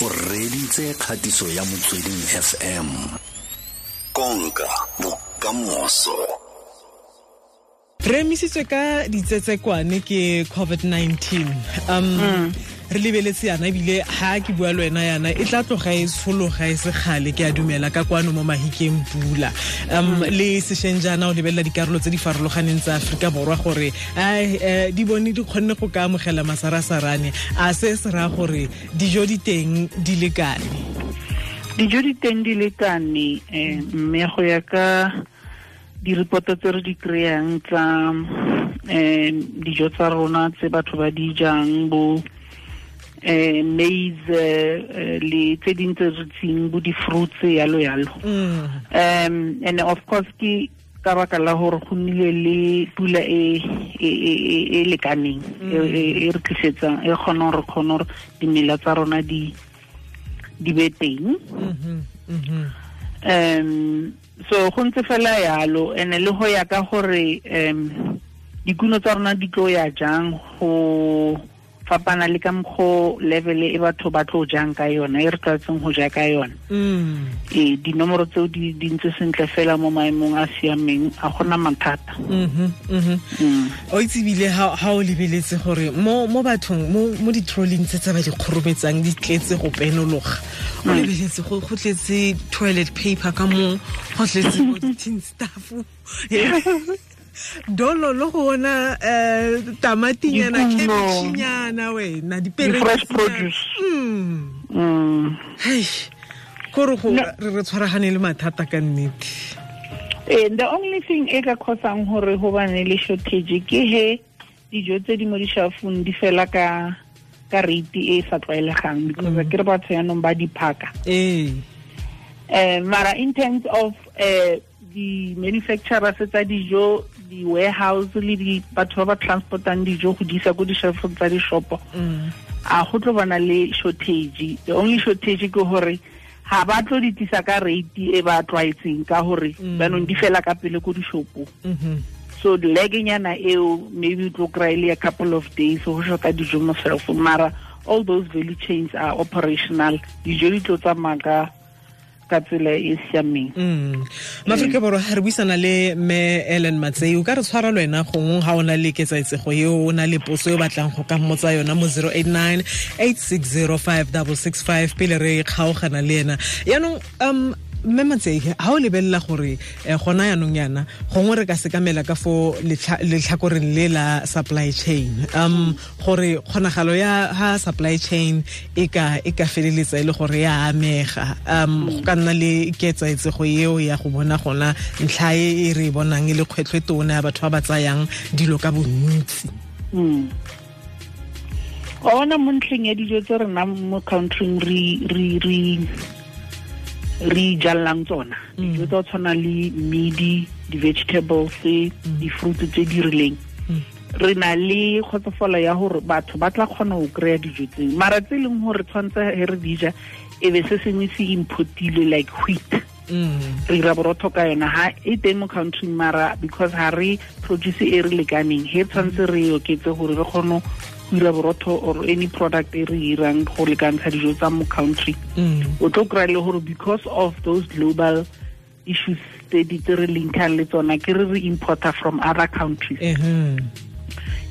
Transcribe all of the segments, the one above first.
o reditse kgatiso ya motsweding fm konka bokamoso. Re emisitswe ka ditsetsekwane ke covid-19 um re lebeletse yana ebile ha ke bua le wena yana e tla tloga e tshologa e se kgale. Ke a dumela ka kwano mo mahikeng pula. Um le sešweng jaana o lebelela dikarolo tse di farologaneng tsa aforika borwa gore um di bone di kgonne go ka amogela masarasarane. A se se raya gore dijo di teng di lekane dijo di teng di lekane um mme go ya ka di-reporto tse re di kry-ang tsa um dijo tsa rona tse batho ba di jang bo eh maize uh, le tse ding tse re bo di-fruits yalo yalo. Um and of course ke ka baka la gore go nnile le pula e e lekaneng e re tlisetsang e kgona gore kgone gore dimela tsa rona di di be teng. Um so go ntse fela yalo and le go ya ka gore um dikuno tsa rona di tlo ya jang go fapana le ka mokgo level e batho ba tlo jang ka yona e re tlwaetseng go ja ka yona. E dinomoro tseo di ntse sentle fela mo maemong a siameng a gona mathata. O itse ebile ha o lebeletse gore mo bathong mo di-trolling tse tsa ba di kgorometsang di tletse go penologa. O lebeletse go tletse toilet paper ka mo go tletse bo di-tin staff dolo le go bona um tamatinyana kebetšhinyana wena fresh produce. Hei kore go re tshwaragane le mathata ka nnete. The only thing e ka kgosang gore go bane le shortage ke he dijo tse di mo dishafong di fela ka ka rate e sa tlwaelegang because ke re batho yanong ba diphaka um mara in terms of uh, di-manufacturers tsa dijo di-warehouse le di batho ba ba transportang dijo go di isa ko di-shelfong tsa di-shopo. Mm. A go tlo bana le shortage. The only shortage ke gore ga ba tlo di tisa ka rate e ba tlwaetseng ka gore mm. banong di fela ka pele ko dishopong mm-hmm. so legenyana eo maybe o tlo kry le a couple of days go shoka dijo mo shelfong mara all those value chains are operational. Dijo di tlo tsamaya ka ka tsela e siameng. Maaforika borwa re buisana le me ellen matsei. O ka re tshwara le wena gongwe ga o na le ketsaetsego eo o na le poso e batlang go ka mmotsa yona mo 089 8605665 pele re kgaogana le ena. Yaanong um mme matsei ga o lebelela gore gona yaanong yana gongwe re ka sekamela ka fo letlhakoreng le la supply chain. Um gore kgonagalo ya ha supply chain e ka e ka feleletsa e le gore ya amega. Um go ka nna le ketsaetsego eo ya go bona gona ntlha e re bonang e le kgwetlho e tona ya batho ba ba tsayang dilo ka bontsi. Wa bona mo ntlheng ya dijo tse rena mo countryng re re jallang tsona. Mm. Dijo tsa tshwana le di-vegetables mm. di-fruit tse di rileng. Mm. Re na le kgotsofalo ya gore batho ba tla kgona go kry-a dijo tseo. Mara tse e leng gore tshwanetse he re dija e be se sengwe se importile like wheat. Re ira borotho ka yona. Ha e teng mo country mara because ha re produce e re lekaneng he tshwanetse re oketse gore re kgone go ira borotho or any product e re irang go lekantsha dijo tsa mo country. Mm. O tlo kry le gore because of those global issues tse di tse re linkang le tsona ke re re importer from other countries.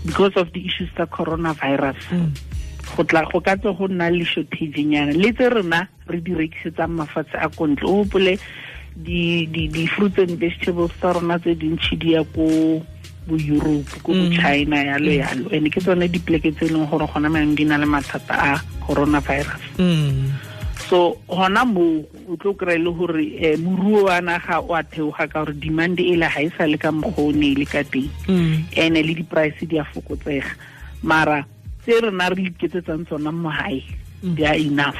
Because of the issues tsa coronavirus. Mm. Go tla go ka tse go nna le shortage nyana. Le tse rena re di rekisetsang mafatshe a kontle o gopole di-fruits and vegetables tsa rona tse dintšhi di ya ko bo Europe ko bo China yalo yalo. And ke tsone dipoleke tse leng gore gona maneng di na le mathata a coronavirus. So gona mo o tlo kry le gore um moruo wa naga o a theoga ka gore demand e le ga e sa le ka mokgone le ka teng. And le di-price di a fokotsega. Mara tse rena re iketsetsang tsona mo gae di are enough.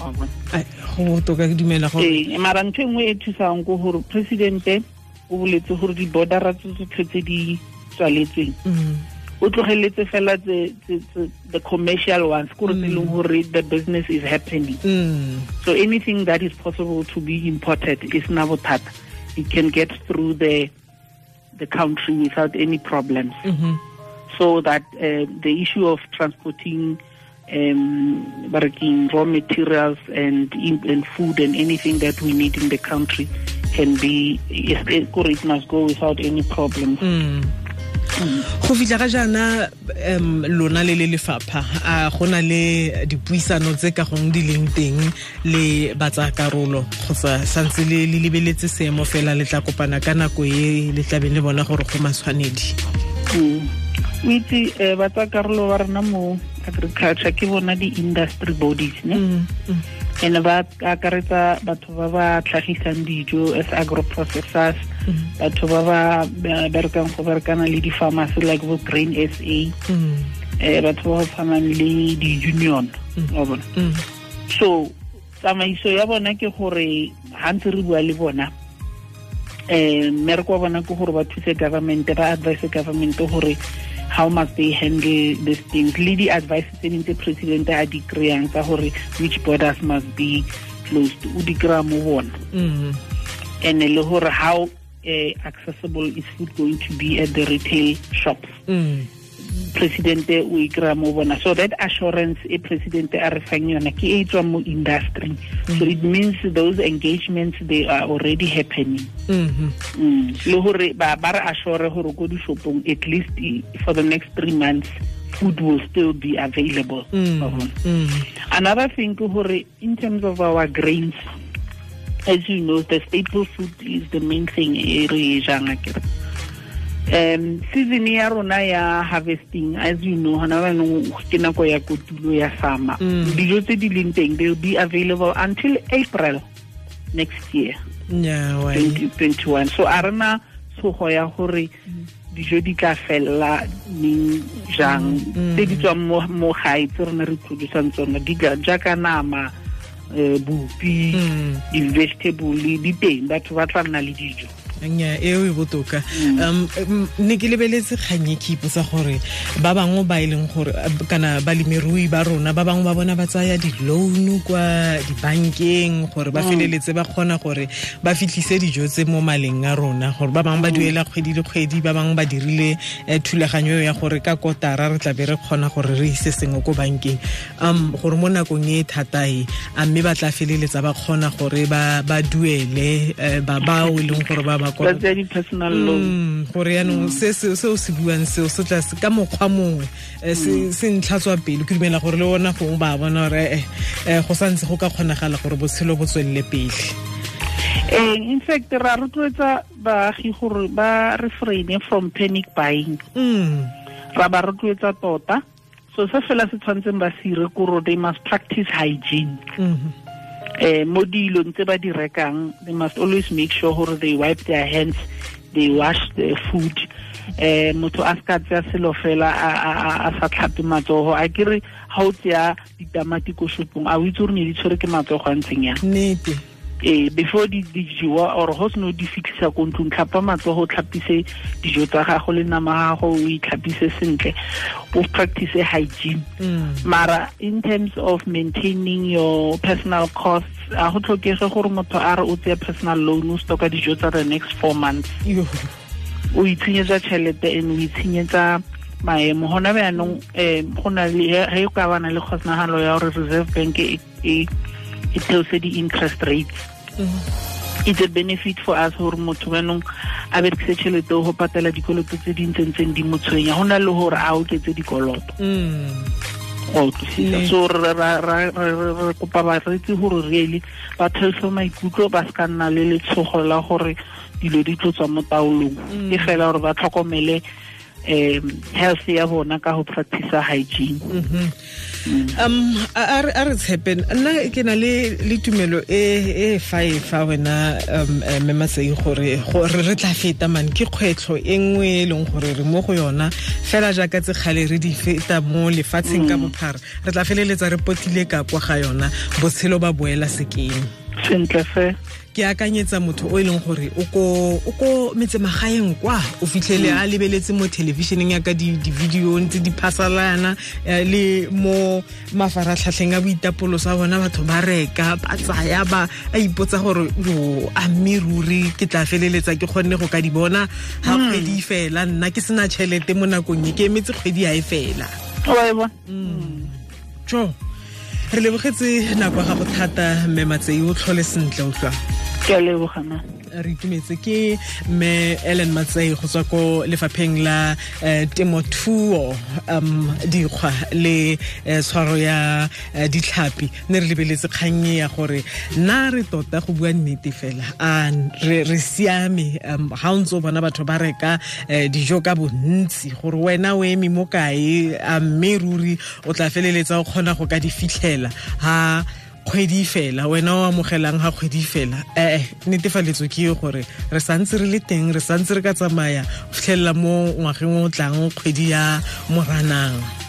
Go toka ke dumela ee mara ntho engwe e thusang ko gore presidente o boletse gore di-bordera tse tsotlhe tse di tswaletsweng o tlogeletse fela the commercial ones kore tse leng gore the business is happening. So anything that is possible to be imported is na bothata. It can get through the the country without any problems. So that uh, the issue of transporting um raw materials and and food and anything that we need in the country can be it must go without any problems. mm. Go fitlha ga jaana um lona le le lefapha a go na le dipuisano tse ka gong di leng teng le batsaakarolo kgotsa santse le lebeletse seemo fela le tla kopana ka nako e le tlabeng le bona gore go matshwanedi mm. o itse um batsaakarolo ba rena mo agriculture ke bona di-industry bodies ne mm, mm. And ba akaretsa batho ba ba tlhagisang dijo as agro processors mm. batho ba ba berekang go berekana le di-pharmacy like bo grain s a um batho ba ba tshwanang le di-union wa bona. So tsamaiso ya bona ke gore ga ntse re bua le bona um mmereko wa bona ke gore ba thuse government ba advise government gore how must they handle these things le di-advice tse ding tse president a di kry-ang tsa gore which borders must be closed o di kry-a mo bona mm-hmm. and le gore how uh, accessible is food going to be at the retail shops mm. Presidente o ikry mo bona so that assurance e presidente a re fang yona ke e tswang mo industry so it means those engagements they are already happening mm-hmm. mm. le gore ba ba re assure gore ko dishopong at least for the next three months food will still be available mm. Mm. another thing ke gore in terms of our grains as you know the staple food is the main thing e re jang akere um season ya rona ya harvesting as you know gona banong ke nako ya kotulo ya summer. Dijo tse di leng teng they will be available until april next year. Yeah, 2021 so a rena tshogo ya gore dijo di tla fella neng jang? Tse di tswang mo gae tse rona re producang tsona di jaaka nama um bopi di-vegetable di teng batho ba tla nna le dijo nya eo e botoka. Um ne ke lebeletse kganye ke ipotsa gore ba bangwe ba e leng gore kana balemirui ba rona ba bangwe ba bona ba tsaya di-loan kwa dibankeng gore ba feleletse ba kgona gore ba fitlhise dijo tse mo maleng a rona. Gore ba bangwe ba duela kgwedi le kgwedi ba bangwe ba dirile thulaganyo ya gore ka kotara re tlabe re kgona gore re ise sengwe ko bankeng. Um gore mo nakong e e thatae a mme ba tla feleletsa ba kgona gore ba duele ba bao e leng gore ba ba gore yaanong se o se buang seo se tla ka mokgwa mongwe se ntlhatswa pele. Ke dumela gore le bona gongwe ba bona gore go santse go ka kgonagala gore botshelo bo tswelele pele. In fact ra rotloetsa baagi gore ba refraine from panic buying. Ra ba rotloetsa tota. So se fela se tshwanetseng ba se ire kore they must practice hygiene eh mo dilong tse ba di rekang they must always make sure gore they wipe their hands they wash the food. Eh motho a ska tseya selo fela a sa tlhape matsogo a kere ga o tseya ditamati ko shopong a o itse gore ne di tshwere ke matsogo a ntseng yang eh before di di jiwa or go seno di fitlhisa ko ntlong tlhapa matsogo tlhapise dijo tsa gago le nama gago o itlhapise sentle o practice hygiene. Mara in terms of maintaining your personal costs a go tlhokege gore motho a re o tseya personal loan o stoka dijo tsa the next four months. O itshenyetsa tšhelete and o itshenyetsa maemo. Gona bjaanong um go na le ge o ka bana le kgosnagalo ya gore reserve bank e theose the interest rates. Mm-hmm. It's a benefit for us gore motho banong a berekise tšhelete go patela dikoloto tse di ntsentseng di mo tshwenya go na le gore a oketse dikoloto. Mm. Tlisisa so re kopa bareetsi gore really ba theose maikutlo ba se ka nna le letshogo la gore dilo di tlo tswa mo taolong. Mm. E fela gore ba tlhokomele um health ya bona ka go practice hygiene. Um a re tshepe nna ke na le tumelo e e fa e fa wena um memasei gore gore re tla feta man ke kgwetlho e nngwe e leng gore re mo go yona. Fela jaaka tse kgale re di feta mo lefatsheng ka bophara re tla feleletsa re potile ka kwa ga yona botshelo ba boela sekeng. Sentle fe ke akanyetsa motho o e leng gore o ko metsemagaeng kwa. O fitlhele a lebeletse mo thelebišeneng yaka di-videong tse di phasalana le mo mafaratlhatlheng a boitapoloso a bona batho ba reka ba tsaya ba a ipotsa gore o a mme ruri ke tla feleletsa ke kgonne go ka di bona ga kgwedi e fela. Nna ke sena tšhelete mo nakong e ke emetse kgwedi ya e fela. Jo re lebogetse nako ga go thata mme matsei o tlhole sentle utlwang ke a lebogana re itumetse ke mme ellen matsei go tswa ko lefapheng la uh, temothuo um dikgwa le uh, tshwaro ya uh, ditlhapi. Ne re lebeletse kgannye ya gore nna re tota go bua nnete fela. A re, siame um ga o ntse o bona batho ba reka dijo ka bontsi gore wena o eme mo kae a mme ruri o tla feleletsa o kgona go ka di fitlhela. Ha kgwedi fela wena o amogelang ga kgwedi fela. Ee netefaletso ke gore re santse re le teng re santse re ka tsamaya fitlhelela mo ngwageng o tlang kgwedi ya moranang